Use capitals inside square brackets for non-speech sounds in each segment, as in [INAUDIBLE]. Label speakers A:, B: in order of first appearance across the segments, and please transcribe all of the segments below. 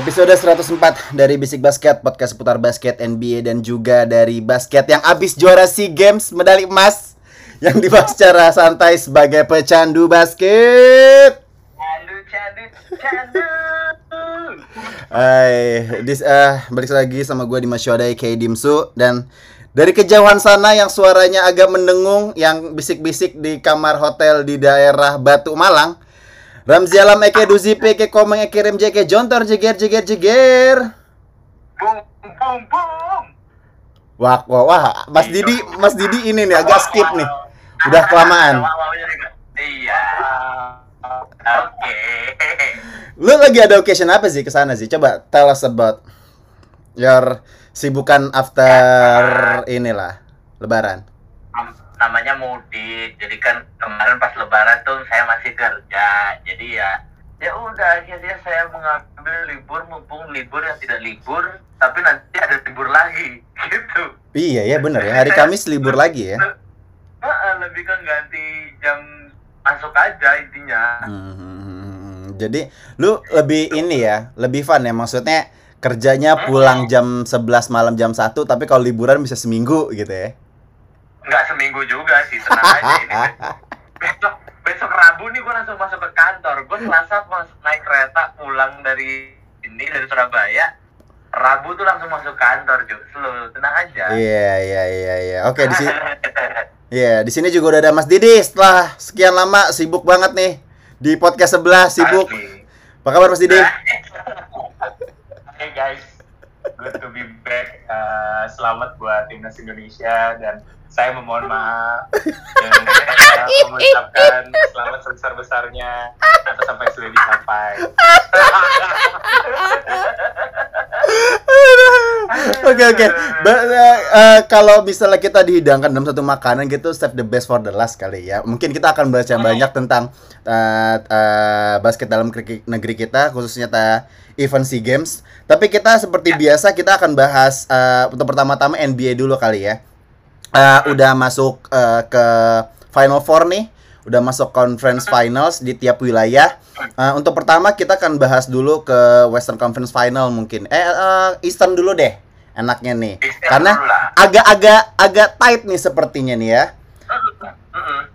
A: Episode 104 dari Bisik Basket, podcast seputar basket, NBA, dan juga dari basket yang abis juara SEA Games medali emas yang dibahas secara santai sebagai pecandu basket.
B: Candu, candu, candu.
A: Hai, dis, eh, balik lagi sama gue di Masyodai K Dimsu dan dari kejauhan sana yang suaranya agak mendengung yang bisik-bisik di kamar hotel di daerah Batu Malang. Ramzi Alam Eke Duzi Eke Komeng Eke Remje Eke Jontor Jeger Jeger Jeger.
B: Boom, boom, boom.
A: Wah, wah, wah, Mas Didi, Mas Didi ini nih agak skip nih. Udah kelamaan.
B: Juga. Iya. Oke.
A: Lu lagi ada occasion apa sih ke sana sih? Coba tell us about your sibukan after inilah Lebaran.
B: Namanya mudik. Jadi kan kemarin pas lebaran tuh saya masih kerja. Jadi ya ya udah akhirnya saya mengambil libur mumpung libur yang tidak libur tapi nanti ada libur lagi [LAUGHS] gitu.
A: Iya ya bener ya hari Kamis libur lagi ya.
B: Heeh, lebih kan ganti jam masuk aja intinya.
A: Hmm, jadi lu lebih ini ya, lebih fun ya maksudnya kerjanya pulang jam 11 malam jam 1 tapi kalau liburan bisa seminggu gitu ya.
B: Nggak seminggu juga sih tenang aja ini. [LAUGHS] Besok besok Rabu nih gue langsung masuk ke kantor. Gue Selasa mas naik kereta pulang dari ini dari Surabaya Rabu tuh langsung masuk kantor cuy selalu tenang aja.
A: Iya iya iya iya. Oke di sini [LAUGHS] Iya, di sini juga udah ada Mas Didi. Setelah sekian lama sibuk banget nih di podcast sebelah sibuk. Apa kabar Mas Didi? [LAUGHS]
C: Hey guys, good to be back. Uh, selamat buat timnas Indonesia dan saya memohon maaf dan saya [LAUGHS] mengucapkan selamat sebesar besarnya atas apa yang sudah dicapai. [LAUGHS] [LAUGHS]
A: Oke oke. [LAUGHS] Eh, eh, kalau misalnya kita dihidangkan dalam satu makanan gitu, save the best for the last kali ya. Mungkin kita akan bahas yang banyak tentang eh, eh, basket dalam negeri kita, khususnya ta event SEA Games. Tapi kita seperti biasa kita akan bahas eh, untuk pertama-tama NBA dulu kali ya. Eh, udah masuk eh, ke Final Four nih, udah masuk conference finals di tiap wilayah. Eh, untuk pertama kita akan bahas dulu ke Western Conference Final mungkin. Eh, eh, Eastern dulu deh, enaknya nih. Karena agak-agak agak tight nih sepertinya nih ya.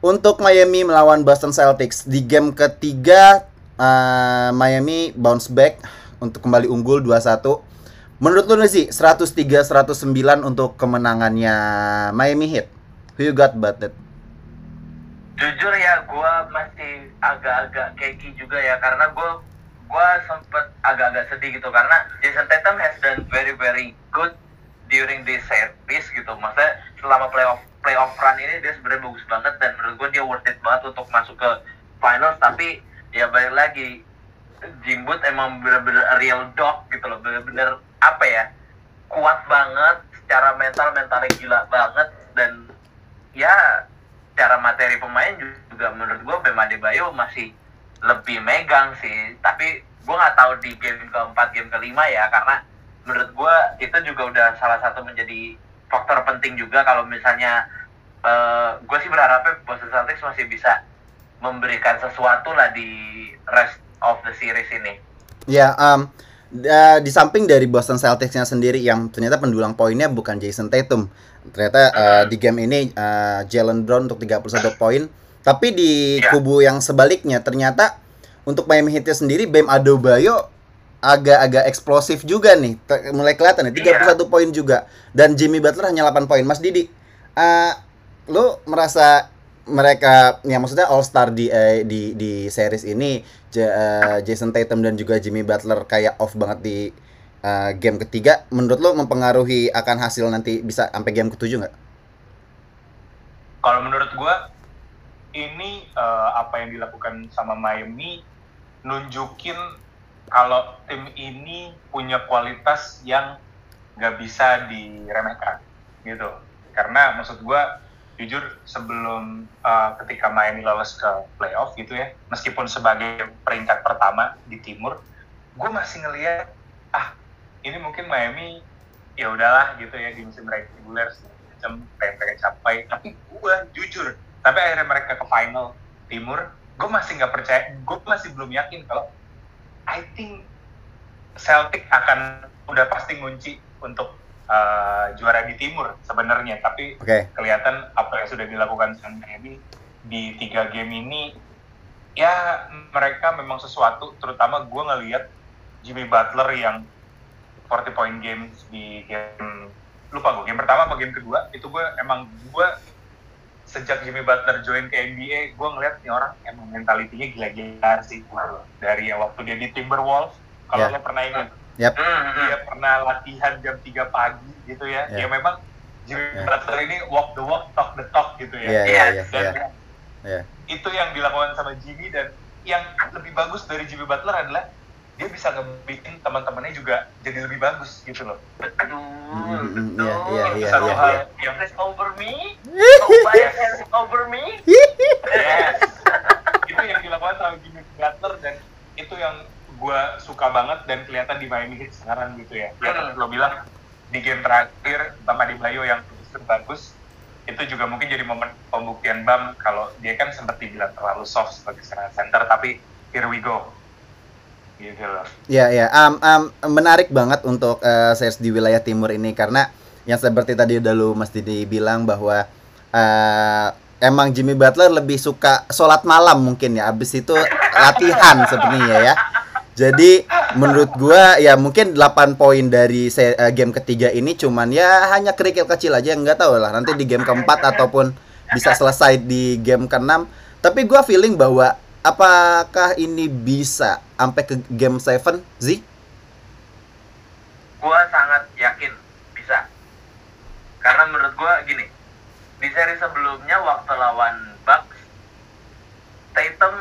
A: Untuk Miami melawan Boston Celtics di game ketiga eh, Miami bounce back untuk kembali unggul 2-1. Menurut lu sih 103-109 untuk kemenangannya Miami Heat. Who you got about that?
B: jujur ya gue masih agak-agak keki juga ya karena gue gue sempet agak-agak sedih gitu karena Jason Tatum has done very very good during this series gitu. Maksudnya selama playoff playoff run ini dia sebenarnya bagus banget dan menurut gue dia worth it banget untuk masuk ke finals. Tapi ya balik lagi Jimbut emang bener-bener real dog gitu loh. Bener-bener apa ya kuat banget secara mental mentalnya gila banget. Dan ya secara materi pemain juga menurut gue Bam Adebayo masih lebih megang sih tapi gue nggak tahu di game keempat game kelima ya karena menurut gue itu juga udah salah satu menjadi faktor penting juga kalau misalnya gue sih berharapnya Boston Celtics masih bisa memberikan sesuatu lah di rest of the series ini
A: Ya, um, da- di samping dari Boston Celtics-nya sendiri yang ternyata pendulang poinnya bukan Jason Tatum. Ternyata uh, di game ini uh, Jalen Brown untuk 31 poin. Tapi di
B: Ya.
A: kubu yang sebaliknya ternyata untuk Miami Heat sendiri Bam Adebayo agak-agak eksplosif juga nih. Te- mulai kelihatan nih 31 poin juga dan Jimmy Butler hanya 8 poin. Mas Didi, uh, lu merasa mereka ya maksudnya All Star di eh, di di series ini Ja- eh, Jason Tatum dan juga Jimmy Butler kayak off banget di eh, game ketiga menurut lo mempengaruhi akan hasil nanti bisa sampai game ketujuh nggak?
C: Kalau menurut gua ini eh, apa yang dilakukan sama Miami nunjukin kalau tim ini punya kualitas yang nggak bisa diremehkan gitu. Karena maksud gua jujur sebelum eh, ketika Miami lolos ke playoff gitu ya, meskipun sebagai peringkat pertama di timur, gue masih ngeliat ah ini mungkin Miami ya udahlah gitu ya di musim reguler segala macam pengen pengen capai tapi gue jujur tapi akhirnya mereka ke final timur. Gue masih nggak percaya gue masih belum yakin kalau I think Celtic akan udah pasti ngunci untuk uh, juara di timur sebenarnya. Tapi
A: Oke.
C: kelihatan apa yang sudah dilakukan sama Miami di tiga game ini ya mereka memang sesuatu. Terutama gue ngelihat Jimmy Butler yang 40 point games di game lupa gue game pertama apa game kedua itu gue emang gue sejak Jimmy Butler join ke NBA gue ngeliat nih orang emang mentalitinya gila-gila sih dari yang waktu dia di Timberwolves kalau
A: Ya.
C: lo pernah ingat
A: Yap.
B: Hmm.
C: dia pernah latihan jam 3 pagi gitu ya
A: Ya.
C: ya memang Jimmy
A: Ya.
C: Butler ini walk the walk talk the talk gitu ya
A: Iya iya
B: Iya,
A: iya
C: dan
A: iya. Iya.
C: itu yang dilakukan sama Jimmy dan yang lebih bagus dari Jimmy Butler adalah dia bisa ngebikin teman-temannya juga jadi lebih bagus gitu loh.
B: Betul,
A: Hmm, hmm,
B: betul.
A: iya, iya, iya,
C: Satu
A: iya,
C: hal
A: iya.
C: yang
B: Hands over me, [LAUGHS] nobody hands over me.
C: yes, [LAUGHS] itu yang dilakukan sama Jimmy Butler dan itu yang gue suka banget dan kelihatan di Miami Heat sekarang gitu ya. Ya
B: Hmm.
C: lo bilang di game terakhir Bam Adebayo yang bagus itu juga mungkin jadi momen pembuktian Bam kalau dia kan sempat dibilang terlalu soft sebagai serangan center tapi here we go gitu.
A: Ya, ya, am, am, menarik banget untuk eh, series di wilayah timur ini karena yang seperti tadi udah lu mesti dibilang bahwa eh, emang Jimmy Butler lebih suka sholat malam mungkin ya, abis itu latihan sepertinya ya. Jadi menurut gua ya mungkin 8 poin dari eh, game ketiga ini cuman ya hanya kerikil kecil aja nggak tahu lah nanti di game keempat ataupun bisa selesai di game keenam. Tapi gua feeling bahwa apakah ini bisa sampai ke game 7 Zi?
B: Gua sangat yakin bisa. Karena menurut gua gini, di seri sebelumnya waktu lawan Bucks, Tatum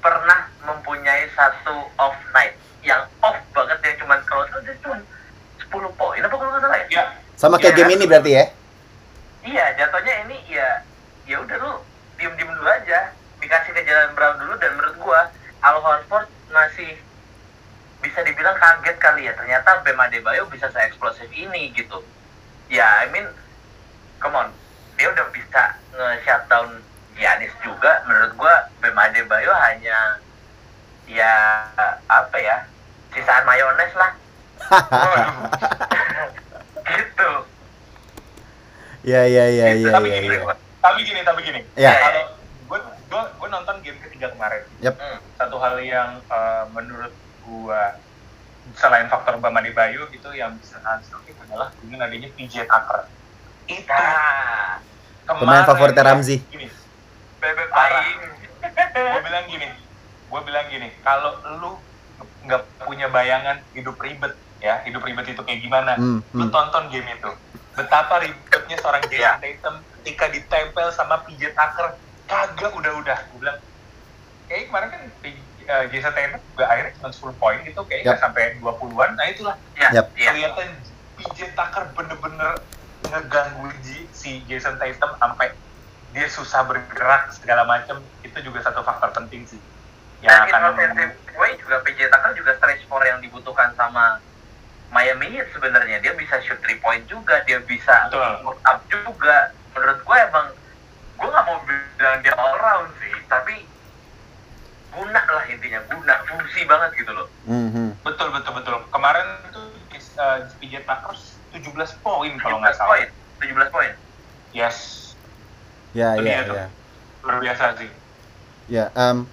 B: pernah mempunyai satu off night yang off banget yang cuman kalau salah dia cuma 10 poin apa kalau salah ya?
C: Ya,
A: Sama kayak
B: Ya.
A: game ini berarti ya?
B: Iya, jatuhnya ini ya ya udah lu diem-diem dulu aja, dikasih ke jalan Brown dulu dan menurut gua Al Horford masih bisa dibilang kaget kali ya ternyata Bam Adebayo bisa se-eksplosif ini gitu. Ya, I mean, come on, dia udah bisa nge-shutdown Giannis juga. Menurut gua Bam Adebayo hanya ya apa ya sisaan mayones lah. [LAUGHS] gitu.
A: Ya ya ya ya
C: tapi
A: ya.
C: gini,
A: ya.
C: tapi gini, tapi gini.
A: Ya.
C: Kalau 3 kemarin.
A: Yep.
B: Hmm.
C: Satu hal yang uh, menurut gua selain faktor Bama di Bayu itu yang bisa nansel itu adalah dengan adanya PJ Tucker. Itu.
B: Nah,
A: Pemain
C: favorit
A: Ramzi.
C: Gini, bebe
B: gua
C: gue bilang gini, gue bilang gini, kalau lu nggak punya bayangan hidup ribet ya hidup ribet itu kayak gimana
A: hmm, hmm.
C: lu tonton game itu betapa ribetnya seorang Jason iya. Tatum ketika ditempel sama PJ Tucker kagak udah-udah gue bilang kayak kemarin kan uh, Jason Tatum juga akhirnya cuma 10 poin gitu, kayak nggak
A: Yap.
C: sampai 20-an. Nah itulah
B: Ya,
A: Yap.
B: iya.
C: kelihatan PJ Tucker bener-bener ngeganggu si Jason Tatum sampai dia susah bergerak segala macam itu juga satu faktor penting sih yang
B: Dan in
C: akan
B: offensive way juga PJ Tucker juga stretch four yang dibutuhkan sama Miami Heat sebenarnya dia bisa shoot three point juga dia bisa
C: Betul.
B: put up juga menurut gue emang gue nggak mau bilang dia all round sih tapi guna lah intinya guna fungsi banget gitu loh
A: Hmm, hmm.
C: betul betul betul kemarin itu uh, PJ Tucker 17 poin kalau
B: 17
C: nggak salah
B: poin 17 poin
C: yes
A: Ya
C: Itu
A: ya
C: tuh.
A: ya.
C: luar biasa sih
A: Ya, em,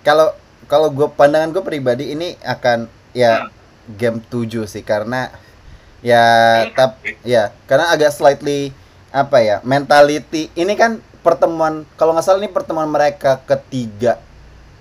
A: kalau kalau gue pandangan gue pribadi ini akan ya
C: Hmm.
A: game 7 sih karena ya
B: Ini
A: tap ya karena agak slightly apa ya mentality ini kan pertemuan kalau nggak salah ini pertemuan mereka ketiga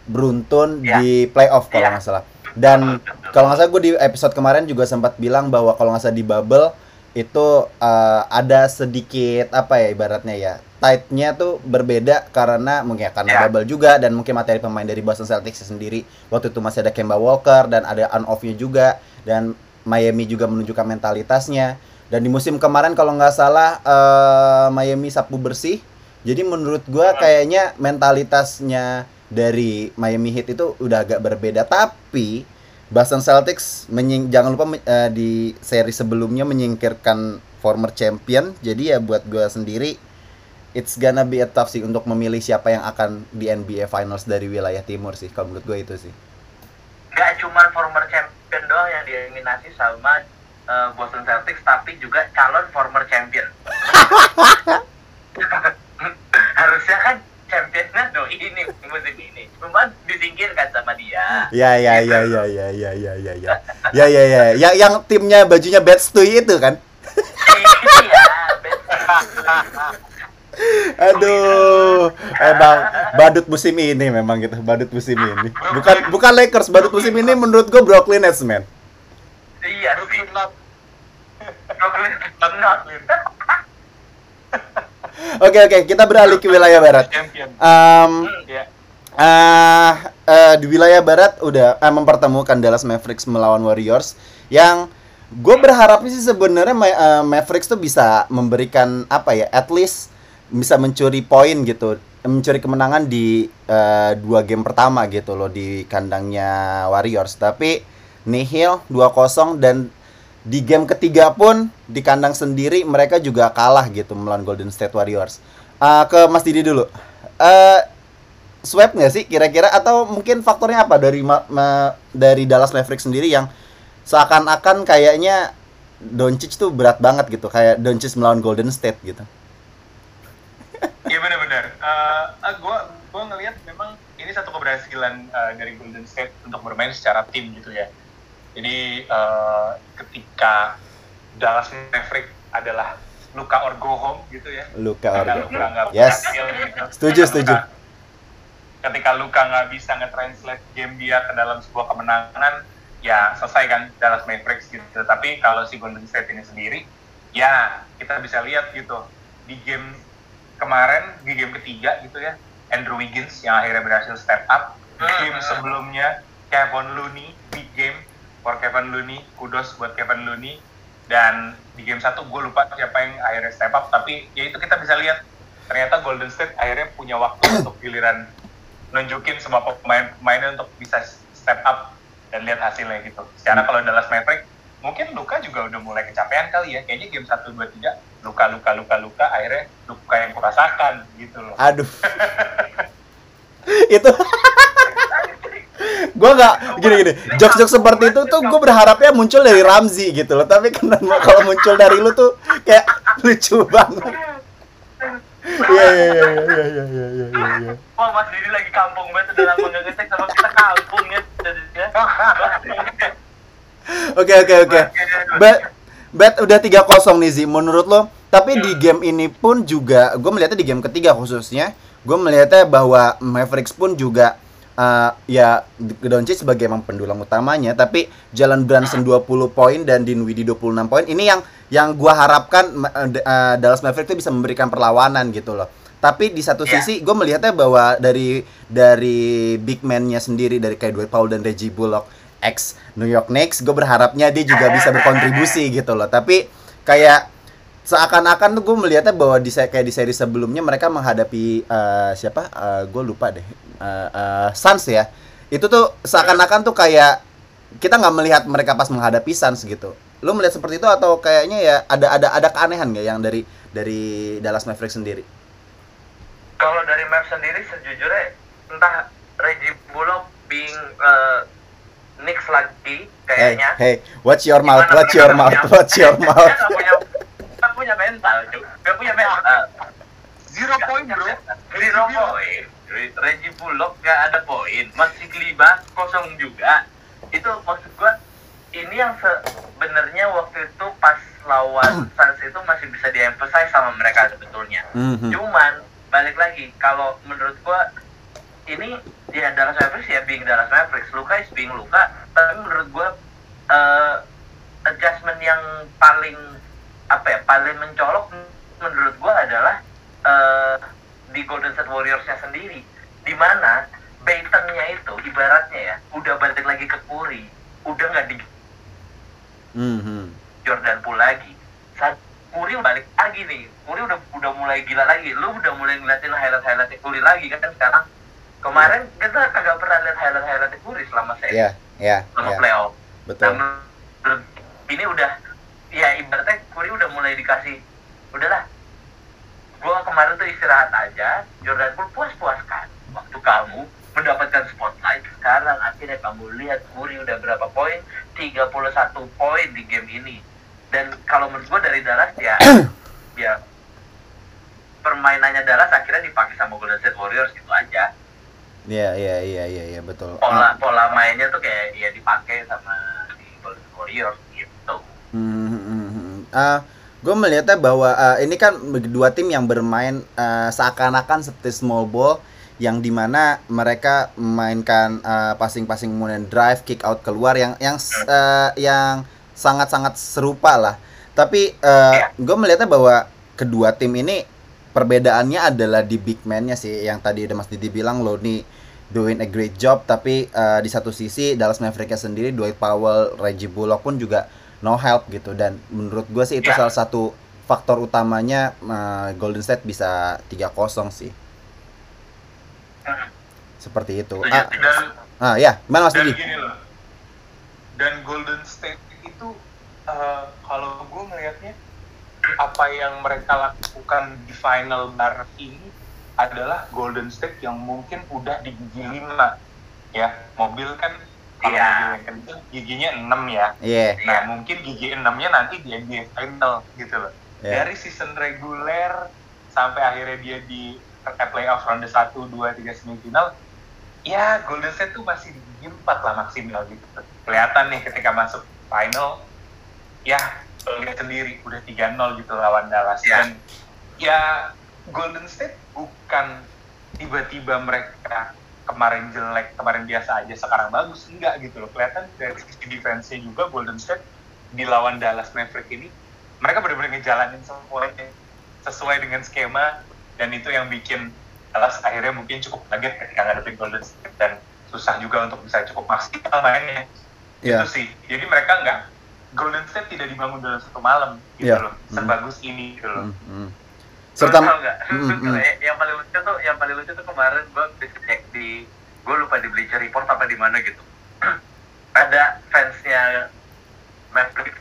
A: beruntun
B: Ya.
A: di playoff kalau
B: Ya.
A: nggak salah Dan kalau nggak salah gue di episode kemarin juga sempat bilang bahwa kalau nggak salah di bubble itu eh, ada sedikit apa ya ibaratnya ya tightnya tuh berbeda karena mungkin ya, karena
B: Ya.
A: bubble juga dan mungkin materi pemain dari Boston Celtics sendiri waktu itu masih ada Kemba Walker dan ada on off-nya juga dan Miami juga menunjukkan mentalitasnya dan di musim kemarin kalau nggak salah eh, Miami sapu bersih jadi menurut gua kayaknya mentalitasnya dari Miami Heat itu udah agak berbeda. Tapi Boston Celtics menying, jangan lupa eh, di seri sebelumnya menyingkirkan former champion. Jadi ya buat gua sendiri it's gonna be a tough sih untuk memilih siapa yang akan di NBA Finals dari wilayah timur sih. Kalau menurut gue itu sih.
B: Gak cuma former champion doang yang dieliminasi sama eh, Boston Celtics, tapi juga calon former champion. [LAUGHS] [LAUGHS] Harusnya kan championnya doi ini musim ini, cuman disingkirkan sama dia.
A: ya ya ya ya ya ya ya ya ya ya ya ya yang yang timnya bajunya bad Stewie itu kan
B: iya,
A: Aduh, emang badut musim ini memang gitu, badut musim ini. Bukan bukan Lakers, badut musim ini menurut gue Brooklyn Nets, man.
B: iya sih.
C: Brooklyn
B: Brooklyn.
A: Oke oke, kita beralih ke wilayah barat.
C: champion.
A: Eh, eh, di wilayah barat udah eh, mempertemukan Dallas Mavericks melawan Warriors yang gue berharap sih sebenarnya Ma- eh, Mavericks tuh bisa memberikan apa ya, at least bisa mencuri poin gitu, mencuri kemenangan di eh, dua game pertama gitu loh di kandangnya Warriors. Tapi nihil 2-0 dan di game ketiga pun di kandang sendiri mereka juga kalah gitu melawan Golden State Warriors. Eh, ke Mas Didi dulu. Eh sweep nggak sih kira-kira atau mungkin faktornya apa dari ma- ma- dari Dallas Mavericks sendiri yang seakan-akan kayaknya Doncic tuh berat banget gitu kayak Doncic melawan Golden State gitu.
C: Iya benar-benar. Eh, gua gua ngelihat memang ini satu keberhasilan eh, dari Golden State untuk bermain secara tim gitu ya. Jadi eh, ketika Dallas Maverick adalah Luka or go home gitu ya.
A: Luka Orgo.
C: Luka nggak
A: Yes.
C: gitu.
A: Setuju, setuju.
C: Luka- Ketika Luka nggak bisa nge-translate game dia ke dalam sebuah kemenangan, ya selesai kan Dallas Mavericks gitu. Tapi kalau si Golden State ini sendiri, ya kita bisa lihat gitu di game kemarin di game ketiga gitu ya Andrew Wiggins yang akhirnya berhasil step up. Game sebelumnya Kevin Looney big game for Kevin Looney. Kudos buat Kevin Looney. Dan di game satu gue lupa siapa yang akhirnya step up. Tapi ya itu kita bisa lihat ternyata Golden State akhirnya punya waktu untuk giliran nunjukin semua pemain-pemainnya untuk bisa step up dan lihat hasilnya gitu. Secara kalau Dallas Maverick mungkin Luka juga udah mulai kecapean kali ya. Kayaknya game 1 2 3 Luka Luka Luka Luka akhirnya Luka yang kurasakan gitu loh.
A: Aduh. [LAUGHS] itu gue nggak gini gini jokes jokes seperti itu tuh gue berharapnya muncul dari Ramzi gitu loh tapi kenapa [LAUGHS] kalau muncul dari lu tuh kayak lucu banget Iya iya iya iya iya iya iya iya.
B: Wah Mas Didi lagi kampung banget udah lama gak ngecek sama kita kampung ya jadinya.
A: Oke oke oke. Bet bet udah 3-0 nih Zi. Menurut lo tapi di hmm. game ini pun juga gue melihatnya di game ketiga khususnya gue melihatnya bahwa Mavericks pun juga eh, ya Doncic sebagai emang pendulang utamanya, tapi Jalen Brunson 20 poin dan Dinwiddie 26 poin. Ini yang yang gua harapkan eh, Dallas Mavericks itu bisa memberikan perlawanan gitu loh. Tapi di satu
B: Iya.
A: sisi gue melihatnya bahwa dari dari big man-nya sendiri dari kayak Dwight Powell dan Reggie Bullock ex New York Knicks, gue berharapnya dia juga bisa berkontribusi gitu loh. Tapi kayak seakan-akan tuh gue melihatnya bahwa di kayak di seri sebelumnya mereka menghadapi eh, siapa? gue lupa deh. Eh, eh, Suns ya. Itu tuh seakan-akan tuh kayak kita nggak melihat mereka pas menghadapi Suns gitu. Lu melihat seperti itu atau kayaknya ya ada ada ada keanehan nggak yang dari dari Dallas Mavericks sendiri?
B: Kalau dari map sendiri sejujurnya entah Reggie Bullock being uh, Knicks lagi
A: Hey,
B: kayaknya.
A: hey, watch your mouth, watch your mouth, watch your [LAUGHS] mouth.
B: Punya, mental, cuy. Nggak punya mental.
C: Zero point bro.
B: Zero poin. Reggie Bullock nggak ada poin. Masih Kliba kosong juga. Itu maksud gua ini yang sebenarnya waktu itu pas lawan Suns itu masih bisa diemphasize sama mereka sebetulnya.
A: Mhm.
B: Cuman balik lagi kalau menurut gua ini ya Dallas Mavericks ya being Dallas Mavericks Luka is being Luka tapi menurut gue eh, adjustment yang paling apa ya paling mencolok menurut gue adalah eh, di Golden State Warriors-nya sendiri di mana Baton-nya itu ibaratnya ya udah balik lagi ke Curry udah nggak di
A: Mhm.
B: Jordan Poole lagi saat Curry balik lagi nih Curry udah udah mulai gila lagi lu udah mulai ngeliatin highlight highlight Curry lagi kan sekarang kemarin kita kagak pernah lihat highlight highlight Curry selama seri
A: Iya, iya,
B: selama
A: iya.
B: playoff
A: Betul.
B: Nah, ini udah ya ibaratnya Curry udah mulai dikasih udahlah gua kemarin tuh istirahat aja Jordan Poole puas-puaskan waktu kamu mendapatkan spotlight. Sekarang akhirnya kamu lihat Curry udah berapa poin 31 poin di game ini. Dan kalau menurut gua dari Dallas ya [CLEARS THROAT] ya permainannya Dallas akhirnya dipakai sama Golden State Warriors gitu aja.
A: Iya, iya, iya, iya, iya, betul.
B: pola pola mainnya tuh kayak ya dipakai sama di Golden Warriors gitu.
A: Hmm, gue melihatnya bahwa eh, ini kan dua tim yang bermain eh, seakan-akan seperti small ball yang di mana mereka memainkan eh, passing-passing kemudian drive kick out keluar yang yang eh, yang sangat-sangat serupa lah. Tapi gue melihatnya bahwa kedua tim ini perbedaannya adalah di big man-nya sih. Yang tadi udah Mas Didi bilang lo nih doing a great job tapi eh, di satu sisi Dallas Mavericks sendiri Dwight Powell, Reggie Bullock pun juga no help gitu dan menurut gue sih itu
B: Ya.
A: salah satu faktor utamanya eh, Golden State bisa 3-0 sih.
B: Hmm.
A: Seperti itu.
B: Setuju,
A: Ah.
C: Dan
A: ah ya, gimana Mas
C: dan gini loh. Dan Golden State itu eh, kalau gue melihatnya apa yang mereka lakukan di final bar ini adalah Golden State yang mungkin udah di gigi lima ya mobil kan
B: Iya.
C: giginya 6 ya
A: Iya.
C: Nah,
B: Iya.
C: mungkin gigi enamnya nanti di NBA Final gitu loh.
A: Iya.
C: Dari season reguler sampai akhirnya dia di eh, playoff ronde 1, 2, 3 semifinal, ya Golden State tuh masih di gigi 4 lah maksimal gitu. Kelihatan nih ketika masuk final, ya lihat sendiri udah 3-0 gitu lawan Dallas.
B: Iya.
C: Dan ya Golden State bukan tiba-tiba mereka kemarin jelek, kemarin biasa aja, sekarang bagus. Enggak gitu loh. Kelihatan dari sisi defense-nya juga Golden State di lawan Dallas Maverick ini, mereka benar-benar ngejalanin semuanya sesuai dengan skema dan itu yang bikin Dallas akhirnya mungkin cukup kaget ketika ngadepin Golden State dan susah juga untuk bisa cukup maksimal mainnya.
A: Iya.
C: Itu sih. Jadi mereka nggak Golden State tidak dibangun dalam satu malam gitu
A: Iya.
C: loh. Sebagus ini gitu loh.
A: Hmm, hmm. Serta
B: tau Lu
A: hmm.
B: kayak- yang paling lucu tuh yang paling lucu tuh kemarin gue cek di gue lupa di Bleacher Report apa di mana gitu. [CLEARS THROAT] Ada fansnya Maverick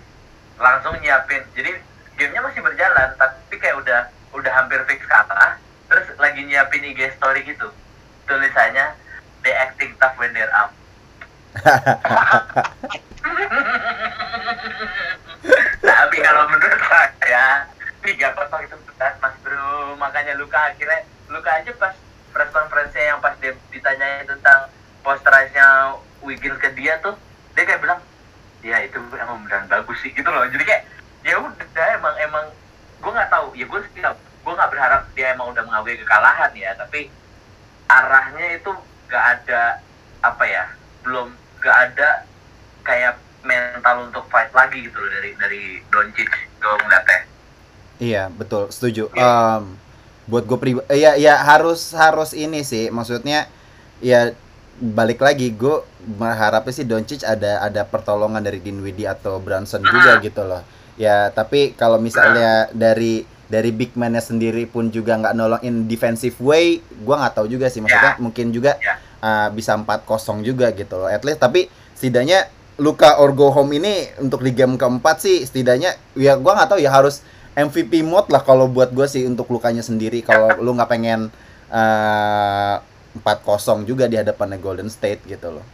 B: langsung nyiapin. Jadi gamenya masih berjalan tapi kayak udah udah hampir fix kalah terus lagi nyiapin IG story gitu. Tulisannya they acting tough when they're up. [LAUGHS] Tapi kalau menurut saya tiga kosong itu mas bro. Makanya luka akhirnya luka aja pas press conference yang pas dia ditanyain tentang posterize-nya Wiggins ke dia tuh dia kayak bilang ya itu emang beneran bagus sih gitu loh. Jadi kayak ya udah emang emang gue nggak tahu. Ya gue sih gue nggak berharap dia emang udah mengakui kekalahan ya tapi arahnya itu nggak ada apa ya belum nggak ada kayak mental untuk fight lagi gitu loh dari dari Doncic gue ngeliatnya
A: Iya, betul, setuju.
B: Iya.
A: Em, buat gue pribadi, ya ya harus harus ini sih, maksudnya ya balik lagi gue berharapnya sih Doncic ada ada pertolongan dari Dinwiddie atau Brunson juga gitu loh. Ya tapi kalau misalnya dari dari big man-nya sendiri pun juga nggak nolong in defensive way, gua nggak tahu juga sih maksudnya mungkin juga
B: Ya.
A: uh, bisa 4-0 juga gitu loh. At least tapi setidaknya Luka or go home ini untuk di game keempat sih setidaknya ya gua nggak tahu ya harus MVP mode lah kalau buat gue sih untuk lukanya sendiri kalau lu nggak pengen uh, 4-0 juga di hadapannya Golden State gitu loh.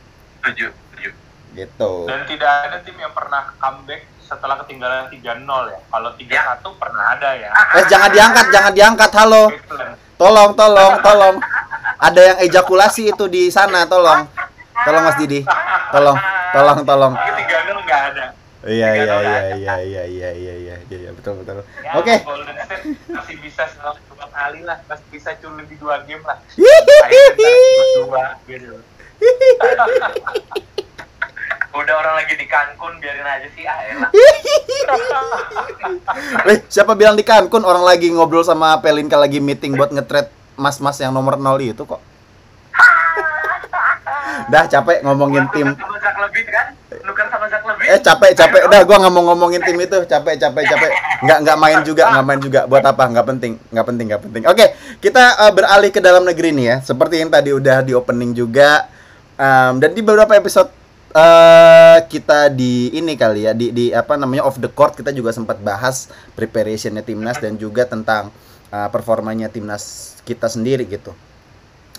B: setuju setuju
A: Gitu.
C: Dan tidak ada tim yang pernah comeback setelah ketinggalan 3-0 ya. Kalau 3-1 pernah ada ya.
A: Eh jangan diangkat, jangan diangkat. Halo. Tolong, tolong, tolong. Ada yang ejakulasi itu di sana, tolong. Tolong Mas Didi. Tolong, tolong, tolong.
C: Tapi 3-0 nggak ada.
A: Iya iya
C: nol
A: iya iya iya iya iya iya iya iya betul betul.
C: Ya,
A: Oke.
C: Golden State [LAUGHS] masih bisa salah dua kali lah, masih bisa culun di dua game lah. Berdua [LAUGHS] gitu.
B: Udah orang lagi di Cancun biarin aja sih ah elah. [LAUGHS]
A: Eh, siapa bilang di Cancun orang lagi ngobrol sama Pelinka lagi meeting buat nge-trade mas-mas yang nomor 0 itu kok. Dah capek ngomongin tim.
B: Sama Zach Levine kan? Sama Zach.
A: Eh capek capek udah gua nggak mau ngomongin tim itu capek capek capek nggak nggak main juga nggak main juga buat apa nggak penting nggak penting nggak penting oke kita eh, beralih ke dalam negeri nih ya seperti yang tadi udah di opening juga dan di beberapa episode eh kita di ini kali ya di di apa namanya off the court kita juga sempat bahas preparationnya timnas dan juga tentang eh, performanya timnas kita sendiri gitu.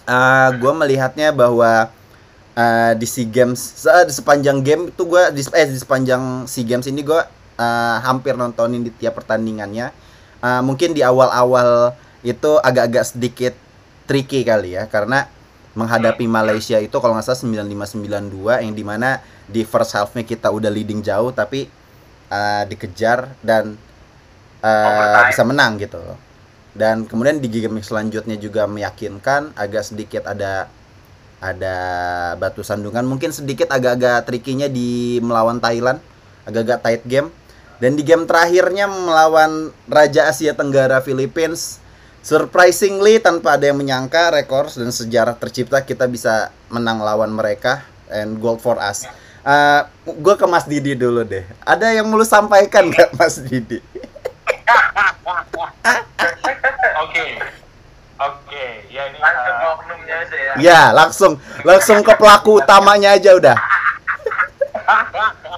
A: Eh gue melihatnya bahwa eh, di SEA Games se- di sepanjang game itu gue di, eh, di sepanjang SEA Games ini gue eh, hampir nontonin di tiap pertandingannya. Eh, mungkin di awal-awal itu agak-agak sedikit tricky kali ya karena menghadapi Malaysia itu kalau nggak salah 9592 yang di mana di first half-nya kita udah leading jauh tapi eh, dikejar dan eh,
B: Overtime.
A: bisa menang gitu. Dan kemudian di game selanjutnya juga meyakinkan agak sedikit ada ada batu sandungan mungkin sedikit agak-agak trikinya di melawan Thailand agak-agak tight game dan di game terakhirnya melawan Raja Asia Tenggara Philippines surprisingly tanpa ada yang menyangka rekor dan sejarah tercipta kita bisa menang lawan mereka and gold for us Uh, gue ke Mas Didi dulu deh. Ada yang mau lu sampaikan nggak Mas Didi? [LAUGHS]
C: Oke. Oke, ya ini
B: Langsung ke
C: uh,
B: oknumnya aja ya.
A: Ya, langsung langsung ke pelaku utamanya aja udah. [LAUGHS]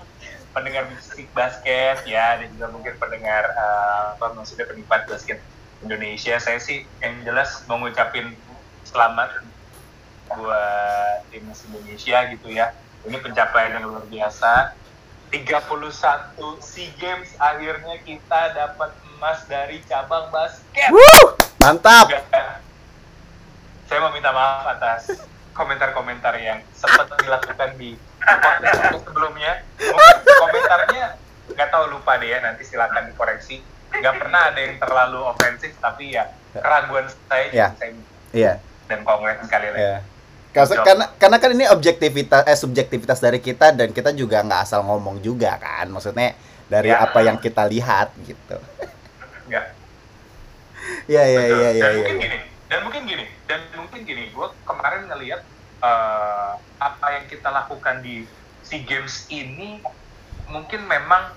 C: pendengar musik basket ya dan juga mungkin pendengar uh, apa maksudnya penikmat basket Indonesia saya sih yang jelas mau ngucapin selamat buat timnas Indonesia gitu ya ini pencapaian yang luar biasa 31 SEA Games akhirnya kita dapat emas dari cabang basket
A: Wuh, mantap.
C: Saya mau minta maaf atas komentar-komentar yang sempat dilakukan di podcast sebelumnya. Mungkin komentarnya nggak tahu lupa deh ya, nanti silakan dikoreksi. Nggak pernah ada yang terlalu ofensif, tapi ya keraguan saya
A: Ya.
C: saya
A: Iya,
C: dan kongres sekali lagi.
A: iya. Karena, karena karena kan ini objektivitas eh subjektivitas dari kita dan kita juga nggak asal ngomong juga kan. Maksudnya dari
C: Ya.
A: apa yang kita lihat gitu. Iya, iya, [LAUGHS]
C: Betul.
A: iya, iya,
C: dan
A: iya.
C: mungkin
A: iya.
C: gini dan mungkin gini dan mungkin gini gue kemarin ngelihat eh, apa yang kita lakukan di sea games ini mungkin memang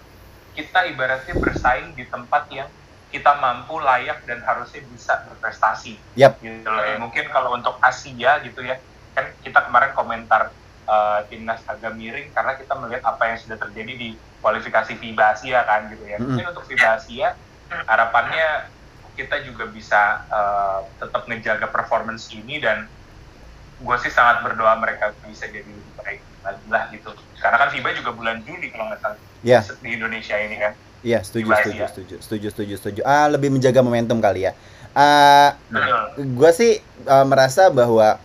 C: kita ibaratnya bersaing di tempat yang kita mampu layak dan harusnya bisa berprestasi
A: Yap.
C: gitu loh ya. mungkin kalau untuk Asia gitu ya kan kita kemarin komentar eh, timnas agak miring karena kita melihat apa yang sudah terjadi di kualifikasi FIBA Asia kan gitu ya mungkin untuk FIBA Asia harapannya kita juga bisa eh, tetap ngejaga performance ini dan gue sih sangat berdoa mereka bisa jadi lebih baik lagi lah gitu karena kan FIBA juga bulan Juni kalau nggak salah
A: Iya.
C: di Indonesia ini kan
A: Iya, setuju,
C: Di
A: setuju,
C: Asia.
A: setuju, setuju, setuju, setuju. Ah, lebih menjaga momentum kali ya. Ah,
C: Betul.
A: gue sih eh, merasa bahwa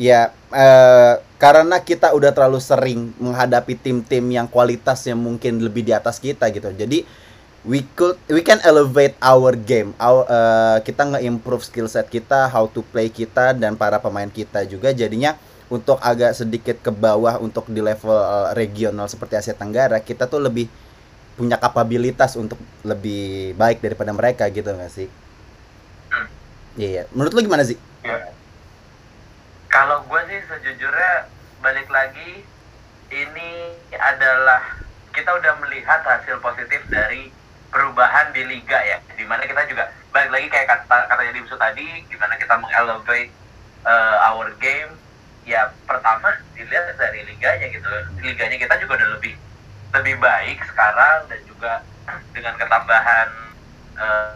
A: ya eh, karena kita udah terlalu sering menghadapi tim-tim yang kualitasnya mungkin lebih di atas kita gitu. Jadi we could we can elevate our game. Our, eh, kita nge-improve skill set kita, how to play kita dan para pemain kita juga jadinya untuk agak sedikit ke bawah untuk di level eh, regional seperti Asia Tenggara, kita tuh lebih punya kapabilitas untuk lebih baik daripada mereka gitu nggak sih? Iya, iya. menurut lu gimana sih?
C: Ya.
B: Kalau gue sih sejujurnya balik lagi ini adalah kita udah melihat hasil positif dari perubahan di liga ya. Di mana kita juga balik lagi kayak kata katanya di episode tadi, gimana kita mengelevate uh, our game. Ya pertama dilihat dari liganya gitu. Liganya kita juga udah lebih lebih baik sekarang dan juga dengan ketambahan uh,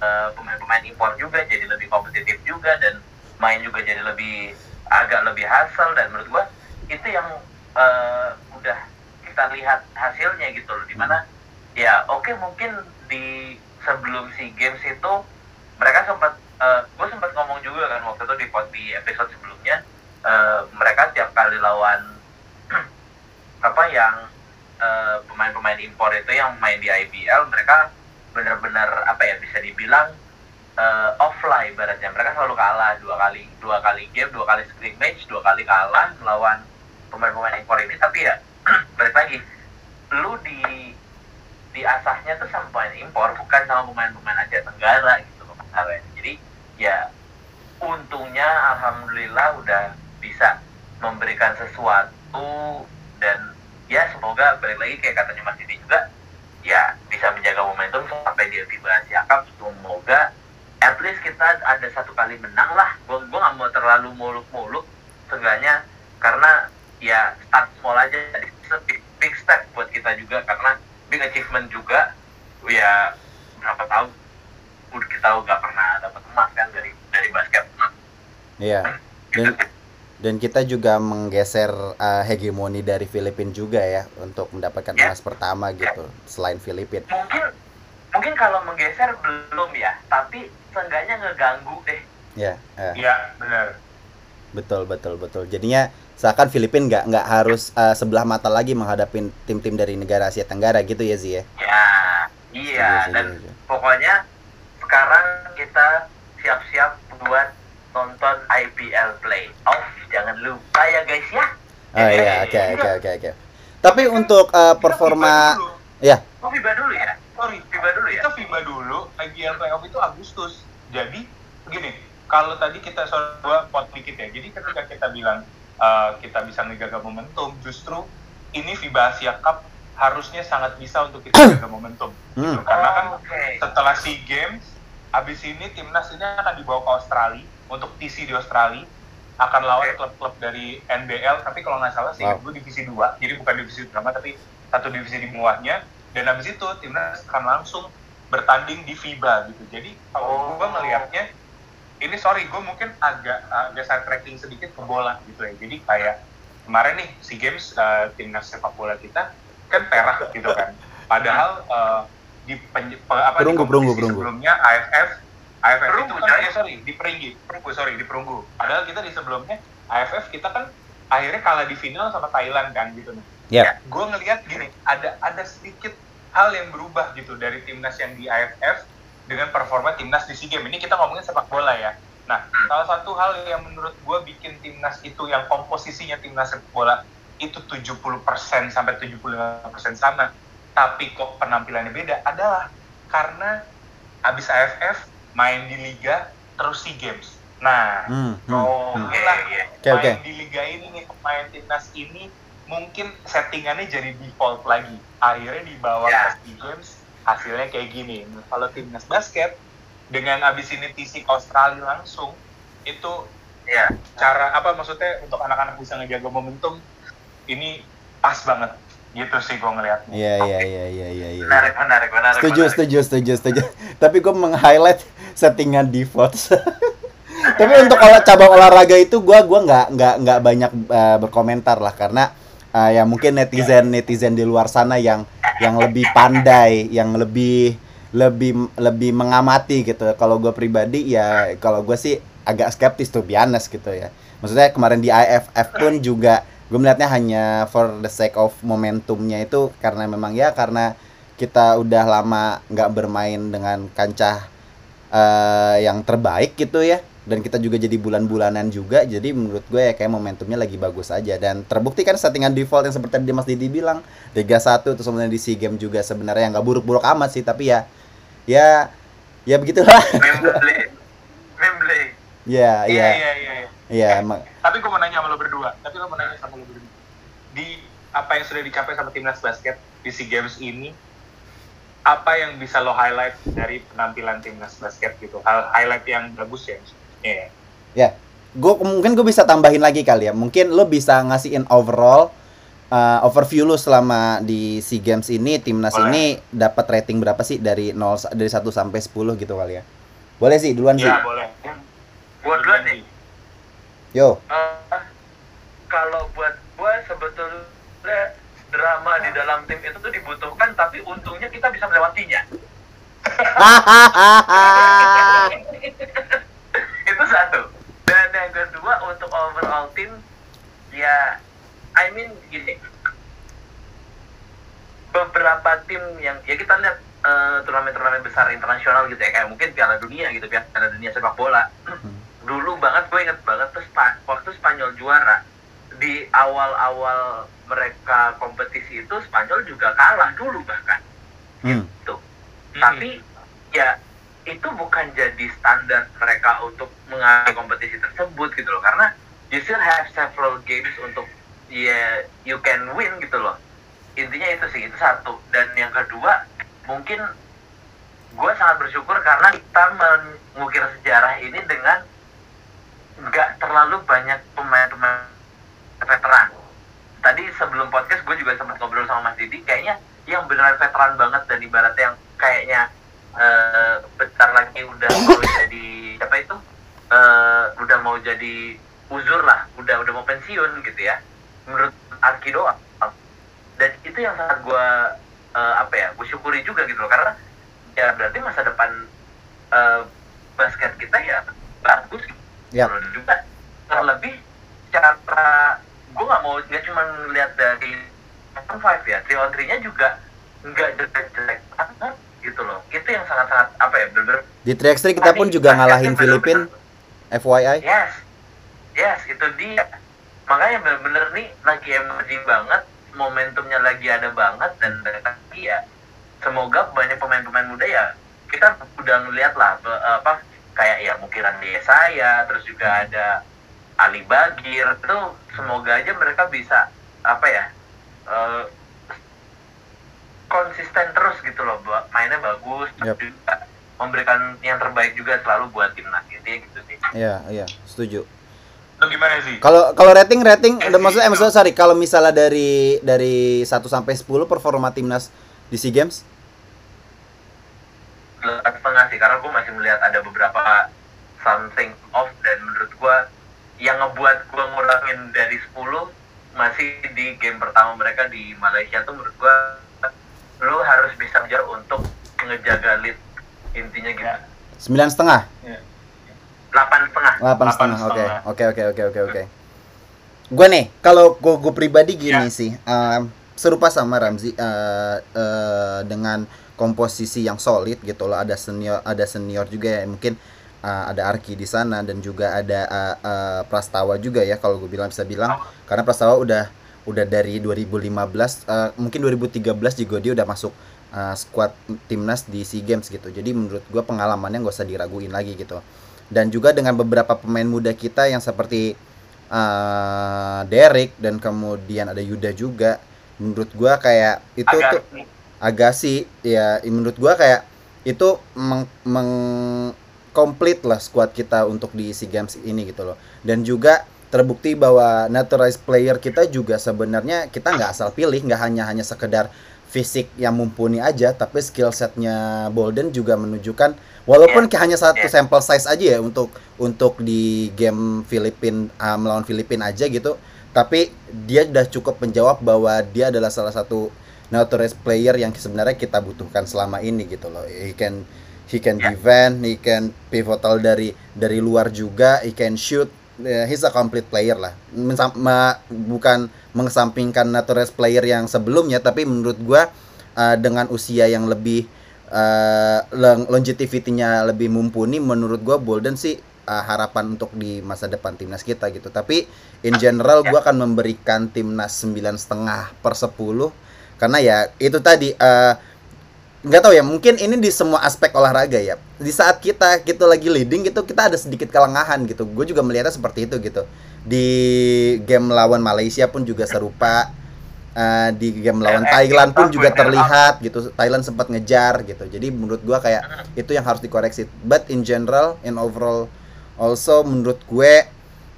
B: uh, pemain-pemain impor juga jadi lebih kompetitif juga dan main juga jadi lebih agak lebih hasil dan menurut gua itu yang eh, udah kita lihat hasilnya gitu loh di mana ya oke mungkin di sebelum si games itu mereka sempat eh, gue sempat ngomong juga kan waktu itu di di episode sebelumnya eh, mereka tiap kali lawan [CLEARS THROAT] apa yang eh, pemain-pemain pemain-pemain impor itu yang main di IBL mereka benar-benar apa ya bisa dibilang eh, offline ibaratnya. Mereka selalu kalah dua kali dua kali game dua kali scrimmage dua kali kalah melawan pemain-pemain impor ini. Tapi ya [CLEARS THROAT] balik lagi lu di di asahnya tuh sama pemain impor bukan sama pemain-pemain Asia Tenggara gitu loh Mas Awen. jadi ya untungnya alhamdulillah udah bisa memberikan sesuatu dan ya semoga balik lagi kayak katanya Mas Didi juga ya bisa menjaga momentum sampai di FIBA Asia Cup semoga at least kita ada satu kali menang lah gua gua nggak mau terlalu muluk-muluk seenggaknya karena ya start small aja jadi big step buat kita juga karena big achievement juga ya berapa tahun udah kita nggak pernah dapat emas kan dari dari basket
A: Iya. Dan dan kita juga menggeser uh, hegemoni dari Filipina juga ya untuk mendapatkan
B: Ya.
A: emas pertama gitu selain Filipina.
B: mungkin mungkin kalau menggeser belum ya tapi seenggaknya ngeganggu deh
A: Ya, eh,
C: Iya, benar.
A: betul betul betul. Jadinya seakan Filipina nggak nggak harus uh, sebelah mata lagi menghadapi tim-tim dari negara Asia Tenggara gitu ya Zi ya.
B: ya iya. Dan pokoknya sekarang kita siap-siap buat nonton IPL playoff jangan lupa ya guys ya.
A: Oh iya, oke. oke oke oke. Tapi untuk uh, performa ya,
B: oh FIBA dulu ya?
C: Sorry,
B: FIBA dulu ya?
C: Kita FIBA dulu, IBL playoff itu Agustus. Jadi begini, kalau tadi kita soal gua pot dikit ya. Jadi ketika kita bilang uh, kita bisa menjaga momentum, justru ini FIBA Asia Cup harusnya sangat bisa untuk kita jaga momentum.
A: Hmm.
C: Gitu. Karena kan
B: Oh,
C: setelah SEA Games, habis ini timnas ini akan dibawa ke Australia untuk TC di Australia akan lawan klub-klub dari NBL tapi kalau nggak salah sih
A: Wow.
C: gue divisi 2 jadi bukan divisi utama tapi satu divisi di bawahnya dan habis itu timnas akan langsung bertanding di FIBA gitu jadi kalau
B: Oh.
C: gue melihatnya ini sorry gue mungkin agak agak side tracking sedikit ke bola gitu ya. Jadi kayak kemarin nih SEA Games uh, timnas sepak bola kita kan perak gitu kan. Padahal uh, di pen, pe- apa, di
A: Perunggu,
C: kompetisi
A: perunggu, perunggu.
C: sebelumnya AFF AFF
B: Perunggu,
C: itu kan eh, sorry di perunggu perunggu sorry di perunggu. Padahal kita di sebelumnya AFF kita kan akhirnya kalah di final sama Thailand kan gitu. Nih
A: ya.
C: gue ngelihat gini ada ada sedikit hal yang berubah gitu dari timnas yang di AFF dengan performa timnas di SEA Games ini kita ngomongin sepak bola ya nah salah satu hal yang menurut gue bikin timnas itu yang komposisinya timnas sepak bola itu 70% sampai 75% sama tapi kok penampilannya beda adalah karena abis AFF main di liga terus SEA Games nah
A: Hmm, hmm,
C: Oh,
A: hmm.
C: lah.
B: iya.
A: Oke, oke.
C: main di liga ini nih pemain timnas ini mungkin settingannya jadi default lagi akhirnya dibawa
B: Ya.
C: ke SEA Games hasilnya kayak gini kalau timnas basket dengan abis ini TC ke Australia langsung itu
B: Iya.
C: cara apa maksudnya untuk anak-anak bisa ngejaga momentum ini pas banget gitu sih gue ngeliatnya
A: Iya iya iya iya iya iya.
B: menarik menarik menarik
A: Setuju,
B: menarik.
A: setuju, setuju, setuju. Tapi gue meng-highlight settingan default. [LAUGHS] Tapi untuk olah cabang olahraga itu gue gua nggak nggak nggak banyak eh, berkomentar lah karena eh, ya mungkin netizen netizen di luar sana yang yang lebih pandai, yang lebih lebih lebih mengamati gitu. Kalau gue pribadi ya kalau gue sih agak skeptis tuh biasa gitu ya. Maksudnya kemarin di IFF pun juga gue melihatnya hanya for the sake of momentumnya itu karena memang ya karena kita udah lama nggak bermain dengan kancah eh, yang terbaik gitu ya dan kita juga jadi bulan-bulanan juga jadi menurut gue ya kayak momentumnya lagi bagus aja. Dan terbukti kan settingan default yang seperti tadi Mas Didi bilang Liga 1 terus kemudian di SEA Games juga sebenarnya nggak buruk-buruk amat sih tapi ya ya ya begitulah.
B: Wembley.
A: Ya
C: iya
A: ya.
C: iya iya
A: ya emang.
C: tapi gue mau nanya sama lo berdua. Tapi lo mau nanya sama lo berdua. Di apa yang sudah dicapai sama timnas basket di SEA Games ini apa yang bisa lo highlight dari penampilan timnas basket gitu? Hal highlight yang bagus ya maksudnya ya
A: gue mungkin gue bisa tambahin lagi kali ya. Mungkin lo bisa ngasihin overall uh, overview lo selama di SEA Games ini timnas
C: Boleh.
A: ini dapat rating berapa sih dari 0 dari 1 sampai 10 gitu kali ya? Boleh sih duluan sih
C: ya boleh.
B: Buat duluan nih
A: yo.
B: Eh, kalau buat gue sebetulnya drama di dalam tim itu tuh dibutuhkan tapi untungnya kita bisa melewatinya [LAUGHS] [LAUGHS] itu satu. Dan yang kedua untuk overall tim ya I mean gini. Beberapa tim yang ya kita lihat eh, turnamen-turnamen besar internasional gitu ya. Kayak mungkin Piala Dunia gitu Piala Dunia sepak bola. Dulu banget gue inget banget tuh Spa- waktu Spanyol juara di awal-awal mereka kompetisi itu Spanyol juga kalah dulu bahkan.
A: Hmm.
B: gitu. Tapi ya itu bukan jadi standar mereka untuk mengambil kompetisi tersebut gitu loh karena you still have several games untuk ya you can win gitu loh. Intinya itu sih itu satu dan yang kedua mungkin gue sangat bersyukur karena kita mengukir sejarah ini dengan nggak terlalu banyak pemain-pemain veteran. Tadi sebelum podcast gue juga sempat ngobrol sama Mas Didi, kayaknya yang beneran veteran banget dan ibaratnya yang kayaknya eh, bentar lagi udah mau jadi apa itu eh, udah mau jadi uzur lah, udah udah mau pensiun gitu ya. Menurut Arki doang. Dan itu yang sangat gue eh, apa ya, gue syukuri juga gitu loh karena ya berarti masa depan eh, basket kita ya bagus
A: Yap.
B: Terus juga terlebih cara gue nggak mau nggak cuma lihat dari five ya three on three nya juga nggak jelek-jelek banget gitu loh. Itu yang sangat-sangat apa ya bener-bener
A: Di 3x3 kita pun juga ngalahin Filipin FYI.
B: yes. Yes itu dia. Makanya bener-bener nih lagi emerging banget momentumnya lagi ada banget dan lagi ya semoga banyak pemain-pemain muda ya kita udah ngeliat lah apa kayak ya Mukiran saya terus juga ada Ali Bagir itu semoga aja mereka bisa apa ya eh, konsisten terus gitu loh mainnya bagus terus
A: Yap.
B: juga memberikan yang terbaik juga selalu buat timnas intinya gitu sih
A: Iya, iya, setuju.
C: Lu gimana sih?
A: Kalau kalau rating rating udah maksudnya eh, maksudnya sorry kalau misalnya dari dari 1 sampai 10 performa timnas di SEA Games
B: delapan setengah sih karena gue masih melihat ada beberapa something off dan menurut gue yang ngebuat gue ngurangin dari 10 masih di game pertama mereka di Malaysia tuh menurut gue lu harus bisa ngejar untuk ngejaga lead intinya gitu.
C: Ya.
A: sembilan setengah?
C: Iya.
B: delapan setengah.
A: Delapan setengah oke. oke oke oke oke oke. Gue nih kalau gue gue pribadi gini
C: Ya.
A: sih em, serupa sama Ramzi eh, eh, dengan komposisi yang solid gitu loh. Ada senior ada senior juga ya. Mungkin eh, ada Arki di sana dan juga ada eh, eh, Prastawa juga ya kalau gue bilang bisa bilang. Karena Prastawa udah udah dari 2015 eh, mungkin 2013 juga dia udah masuk eh, squad timnas di SEA Games gitu. Jadi menurut gue pengalamannya nggak usah diraguin lagi gitu. Dan juga dengan beberapa pemain muda kita yang seperti eh Derek dan kemudian ada Yuda juga menurut gua kayak itu
B: agak
A: tuh Agassi. Ya menurut gua kayak itu meng, meng- komplit lah squad kita untuk di SEA Games ini gitu loh. Dan juga terbukti bahwa naturalized player kita juga sebenarnya kita nggak asal pilih nggak hanya hanya sekedar fisik yang mumpuni aja tapi skill setnya Bolden juga menunjukkan walaupun kayak hanya satu
B: Yeah.
A: sampel size aja ya untuk untuk di game Filipin uh, melawan Filipin aja gitu tapi dia udah cukup menjawab bahwa dia adalah salah satu naturalized player yang sebenarnya kita butuhkan selama ini gitu loh he can he can
B: Ya.
A: defend he can pivotal dari dari luar juga he can shoot Eh, he's a complete player lah. Mensam- ma- bukan mengesampingkan naturalized player yang sebelumnya tapi menurut gua uh, dengan usia yang lebih uh, long- longevity-nya lebih mumpuni menurut gua Bolden sih uh, harapan untuk di masa depan timnas kita gitu. Tapi in general gua akan memberikan timnas sembilan setengah per 10 karena ya itu tadi uh, nggak tahu ya mungkin ini di semua aspek olahraga ya. Di saat kita kita lagi leading gitu kita ada sedikit kelengahan gitu. Gue juga melihatnya seperti itu gitu. Di game lawan Malaysia pun juga serupa. Eh, di game lawan
B: Eh, eh,
A: Thailand pun juga terlihat gitu. Thailand sempat ngejar gitu. Jadi menurut gua kayak itu yang harus dikoreksi. But in general in overall also menurut gue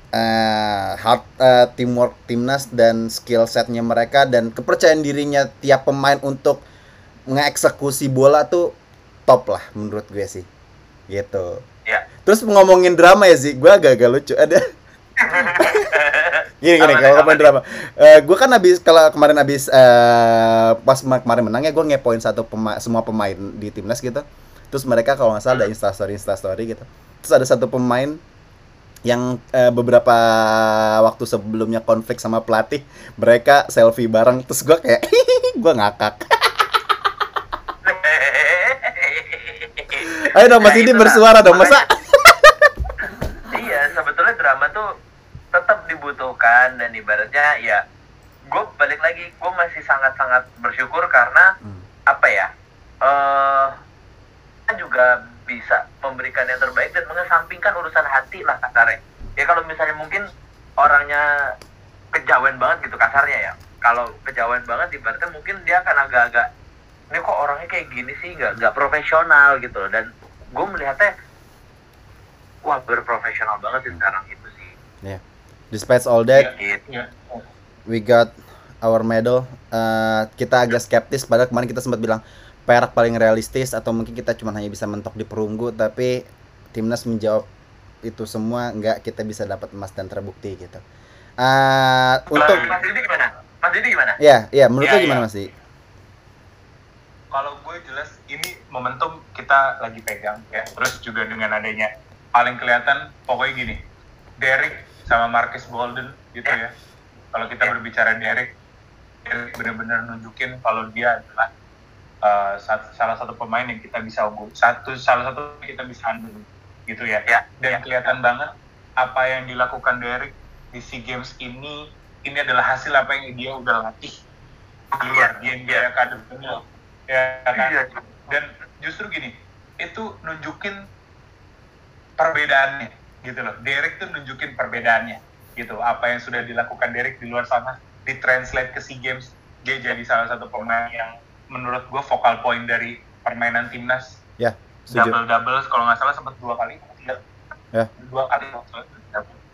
A: eh hard eh, teamwork timnas dan skill setnya mereka dan kepercayaan dirinya tiap pemain untuk ngeeksekusi bola tuh top lah menurut gue sih. Gitu.
B: Ya
A: terus ngomongin drama ya sih gue agak-agak lucu. Ada. [LAUGHS] Gini gini kalau ngomongin drama. Eh gue kan habis kalau kemarin habis eh pas ma- kemarin menang ya gue ngepoin satu pema- semua pemain di timnas gitu. Terus mereka kalau nggak salah ada instastory instastory gitu. Terus ada satu pemain yang eh, beberapa waktu sebelumnya konflik sama pelatih mereka selfie bareng. Terus gue kayak [LAUGHS] gue ngakak Ayo dong Mas
B: Nah,
A: Didi bersuara dong masa.
B: iya sebetulnya drama tuh tetap dibutuhkan dan ibaratnya ya gue balik lagi gue masih sangat sangat bersyukur karena
A: Hmm.
B: apa ya eh kita juga bisa memberikan yang terbaik dan mengesampingkan urusan hati lah kasarnya. Ya kalau misalnya mungkin orangnya kejawen banget gitu kasarnya ya. Kalau kejawen banget ibaratnya mungkin dia akan agak-agak ini kok orangnya kayak gini sih? Nggak nggak profesional gitu. Loh dan gue melihatnya wah berprofesional banget sih sekarang itu sih
A: Yeah. Despite all that,
B: gitu
C: Iya.
A: we got our medal. Eh, kita agak skeptis padahal kemarin kita sempat bilang perak paling realistis atau mungkin kita cuma hanya bisa mentok di perunggu tapi timnas menjawab itu semua enggak kita bisa dapat emas dan terbukti gitu. Eh, untuk
B: Mas Didi gimana Mas Didi gimana
A: ya ya menurut
C: Ya,
A: lu gimana
C: ya.
A: Mas
C: kalau gue jelas ini momentum kita lagi pegang ya terus juga dengan adanya paling kelihatan pokoknya gini Derek sama Marcus Bolden gitu ya kalau kita
B: Ya.
C: berbicara Derek Derek benar-benar nunjukin kalau dia adalah uh, salah satu pemain yang kita bisa unggul satu salah satu yang kita bisa handle gitu ya
B: Ya,
C: dan
B: ya.
C: kelihatan banget apa yang dilakukan Derek di SEA Games ini ini adalah hasil apa yang dia udah latih di luar
B: Iya,
C: di NBA Academy ya kan?
B: Iya.
C: dan justru gini itu nunjukin perbedaannya gitu loh. Derek tuh nunjukin perbedaannya gitu. Apa yang sudah dilakukan Derek di luar sana ditranslate ke SEA Games dia jadi salah satu pemain yang menurut gue vokal point dari permainan timnas.
A: Ya, setuju.
C: double double kalau nggak salah sempat dua kali. Tiga
A: Ya.
C: dua kali double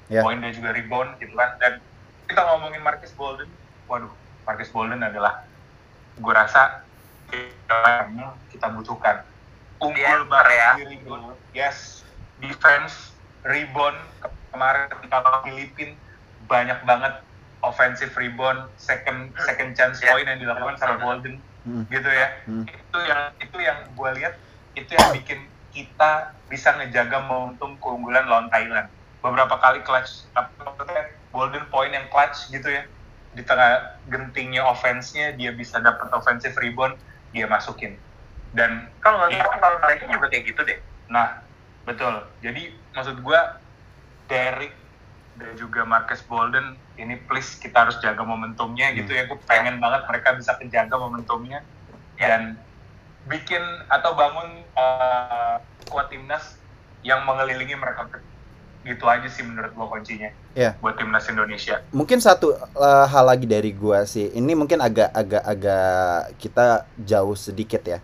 A: Ya.
C: poin dan juga rebound gitu kan. Dan kita ngomongin Marcus Bolden. Waduh Marcus Bolden adalah gue rasa yang kita butuhkan. Unggul
B: Dia
C: banget
B: ya.
C: di rebound yes. Defense rebound kemarin ketika Filipin banyak banget offensive rebound second second chance
B: Ya.
C: point yang dilakukan sama Bolden.
A: Hmm.
C: gitu ya.
A: Hmm.
C: itu yang itu yang gue lihat itu yang bikin kita bisa ngejaga momentum keunggulan lawan Thailand. Beberapa kali clutch golden point yang clutch gitu ya. Di tengah gentingnya offense-nya dia bisa dapat offensive rebound dia masukin dan
B: kalau nggak salah kalau Malaysia juga kayak gitu deh
C: Nah, betul. Jadi maksud gua Derek dan juga Marcus Bolden ini please kita harus jaga momentumnya gitu ya. Gue pengen banget mereka bisa kejaga momentumnya
B: Ya.
C: dan bikin atau bangun uh, kuat timnas yang mengelilingi mereka gitu aja sih menurut gua kuncinya
A: Iya.
C: buat timnas Indonesia.
A: mungkin satu eh, hal lagi dari gua sih. Ini mungkin agak agak agak kita jauh sedikit ya.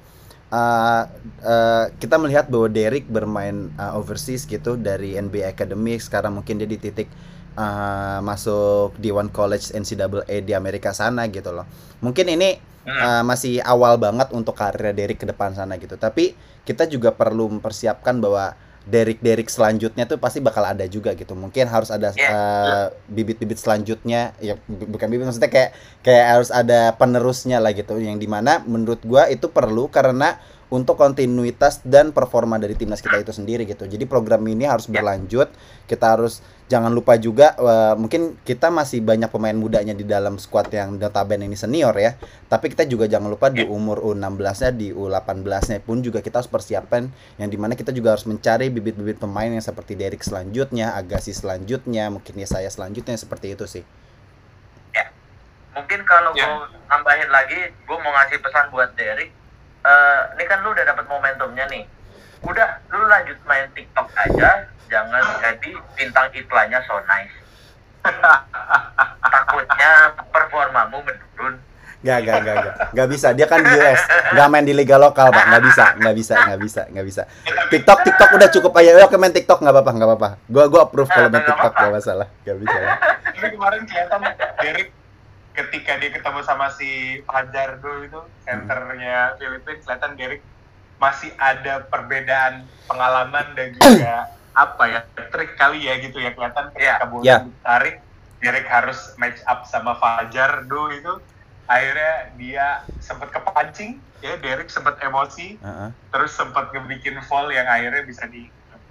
A: Eh, eh, kita melihat bahwa Derek bermain eh, overseas gitu dari NBA Academy. Sekarang mungkin dia di titik eh, masuk di One College NCAA di Amerika sana gitu loh. Mungkin ini eh, masih awal banget untuk karir Derek ke depan sana gitu. Tapi kita juga perlu mempersiapkan bahwa Derek selanjutnya tuh pasti bakal ada juga gitu. Mungkin harus ada eh, bibit-bibit selanjutnya. Ya bu- bukan bibit maksudnya kayak kayak harus ada penerusnya lah gitu. Yang di mana menurut gua itu perlu karena untuk kontinuitas dan performa dari timnas kita itu sendiri gitu. Jadi program ini harus
B: Ya.
A: berlanjut. Kita harus jangan lupa juga eh, mungkin kita masih banyak pemain mudanya di dalam squad yang notabene ini senior ya. Tapi kita juga jangan lupa di umur U16-nya di U18-nya pun juga kita harus persiapan yang di mana kita juga harus mencari bibit-bibit pemain yang seperti Derek selanjutnya, Agassi selanjutnya, mungkin ya saya selanjutnya seperti itu sih.
B: mungkin kalau
C: Ya.
B: gue nambahin lagi gue mau ngasih pesan buat Derek Eh, ini kan lu udah dapat momentumnya nih udah lu lanjut main TikTok aja jangan jadi bintang iklannya so nice takutnya performamu menurun
A: Gak, gak, gak, gak, gak bisa. Dia kan di US, gak main di liga lokal pak, nggak bisa, nggak bisa, nggak bisa, nggak bisa. TikTok, TikTok udah cukup aja. Oke main TikTok nggak apa-apa, nggak apa-apa. Gua, gua approve kalau main TikTok gak masalah, gak bisa ya.
C: Tapi kemarin kelihatan Derek ketika dia ketemu sama si Fajardo itu senternya Filipina kelihatan Derek masih ada perbedaan pengalaman dan juga apa ya trik kali ya gitu ya kelihatan ketika
B: Iya.
C: bola ditarik Derek harus match up sama Fajardo itu akhirnya dia sempat kepancing ya Derek sempat emosi
A: Heeh.
C: terus sempat ngebikin foul yang akhirnya bisa di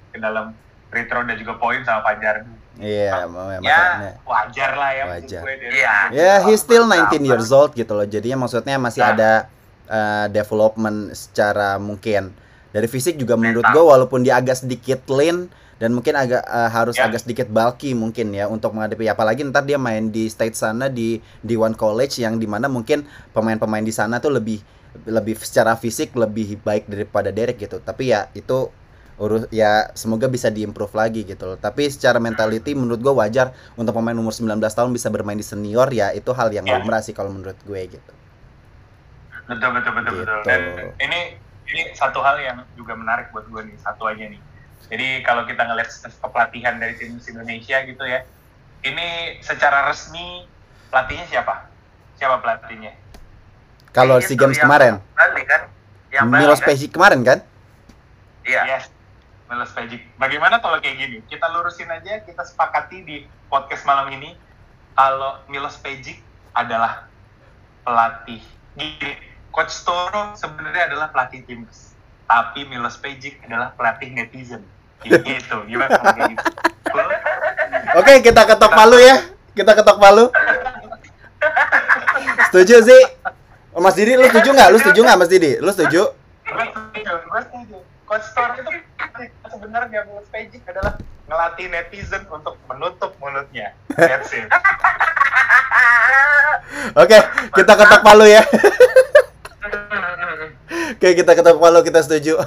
C: ke dalam retro dan juga poin sama Fajardo
A: Iya, ma-
C: ya
A: masalahnya.
C: wajar lah ya
A: Wajar.
B: Iya.
A: Ya, he's still
B: Sama.
A: 19 years old gitu loh. Jadinya maksudnya masih
C: Nah.
A: ada uh, development secara mungkin Dari fisik juga menurut gue walaupun dia agak sedikit lean dan mungkin agak eh, harus
C: Ya.
A: agak sedikit bulky mungkin ya untuk menghadapi apalagi ntar dia main di state sana di di one college yang di mana mungkin pemain-pemain di sana tuh lebih lebih secara fisik lebih baik daripada Derek gitu tapi ya itu urus ya semoga bisa diimprove lagi gitu loh tapi secara mentality menurut gue wajar untuk pemain umur 19 tahun bisa bermain di senior ya itu hal yang
C: Ya.
A: lumrah sih kalau menurut gue gitu
C: betul betul betul betul
A: Gitu.
C: dan ini ini satu hal yang juga menarik buat gue nih satu aja nih jadi kalau kita ngeliat staff pelatihan dari timnas Indonesia gitu ya ini secara resmi pelatihnya siapa siapa pelatihnya
A: kalau si games
B: yang
A: kemarin
B: Bali kan? Yang
A: Milos
B: kan?
A: Pejic kemarin kan
B: Iya.
C: Yes. Milos Pejic. Bagaimana kalau kayak gini? Kita lurusin aja, kita sepakati di podcast malam ini kalau Milos Pejic adalah pelatih. Gini, Coach Toro sebenarnya adalah pelatih timnas, tapi Milos Pejic adalah pelatih netizen. Gitu, gimana kalau kayak gitu?
A: Oke, kita ketok palu ya. Kita ketok palu. Setuju sih. Mas Didi, lu setuju nggak? Lu setuju nggak, Mas Didi? Lu setuju?
C: Gue setuju, gue setuju. Coach Toro itu sebenarnya Milos Pejic adalah ngelatih netizen untuk menutup mulutnya. That's [LAUGHS] it.
A: Oke, kita ketok palu ya. [LAUGHS] Oke, kita ketok palu, kita setuju.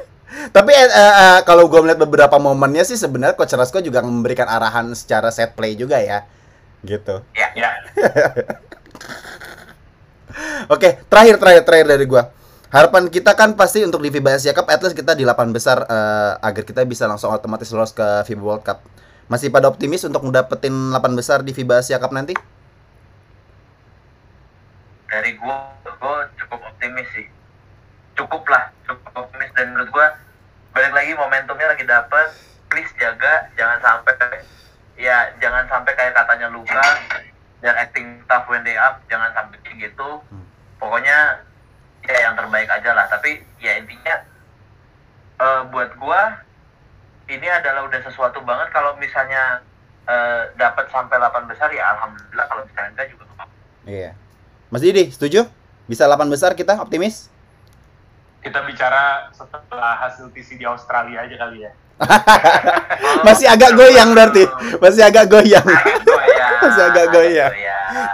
A: [LAUGHS] Tapi eh, eh, kalau gue melihat beberapa momennya sih sebenarnya Coach Rasko juga memberikan arahan secara set play juga ya. Gitu.
C: Ya,
A: Oke, terakhir terakhir terakhir dari gua. Harapan kita kan pasti untuk di FIBA Asia Cup at least kita di 8 besar eh, agar kita bisa langsung otomatis lolos ke FIBA World Cup. Masih pada optimis untuk mendapetin 8 besar di FIBA Asia Cup nanti?
B: dari gua gua cukup optimis sih. Cukup lah cukup optimis. Dan menurut gua balik lagi momentumnya lagi dapet. Please jaga jangan sampai ya jangan sampai kayak katanya Luka dan acting tough when they up jangan sampai gitu. Pokoknya ya yang terbaik aja lah tapi ya intinya eh, buat gua ini adalah udah sesuatu banget kalau misalnya eh, dapat sampai 8 besar ya alhamdulillah kalau misalnya enggak juga apa-apa.
A: Iya. Mas Didi, setuju? Bisa 8 besar kita optimis?
C: kita bicara setelah hasil TC di Australia aja kali ya. [LAUGHS]
A: Masih agak goyang berarti. Masih agak goyang. [LAUGHS] Masih agak goyang.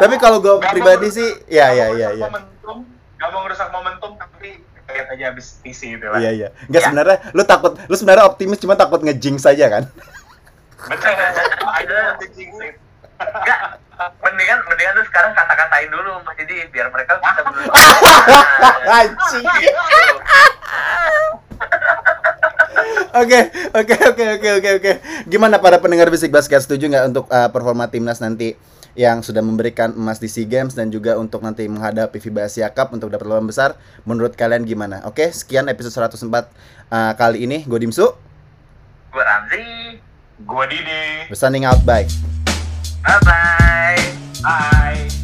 A: Tapi kalau gue pribadi sih, ya ya ya ya.
C: Momentum, gak mau ngerusak momentum, tapi lihat aja habis TC itu lah.
A: Iya iya. Enggak
B: Ya.
A: sebenarnya lu takut lu sebenarnya optimis cuma takut ngejinx saja kan?
C: Betul. [LAUGHS] I don't want to jinx it.
B: Enggak. Mendingan mendingan tuh sekarang kata-katain dulu Mas Didi biar mereka bisa. [LAUGHS]
A: Anjing. Oke, oke, oke, oke, oke, oke. Gimana para pendengar Bisik Basket setuju nggak untuk uh, performa timnas nanti yang sudah memberikan emas di SEA Games dan juga untuk nanti menghadapi FIBA Asia Cup untuk dapat lomba besar. Menurut kalian gimana? Oke, sekian episode 104 uh, eh, kali ini. Gue Dimsu.
B: Gue Ramzi.
C: Gue Didi.
A: We're out. Bye. Bye-bye. Bye. -bye. Bye.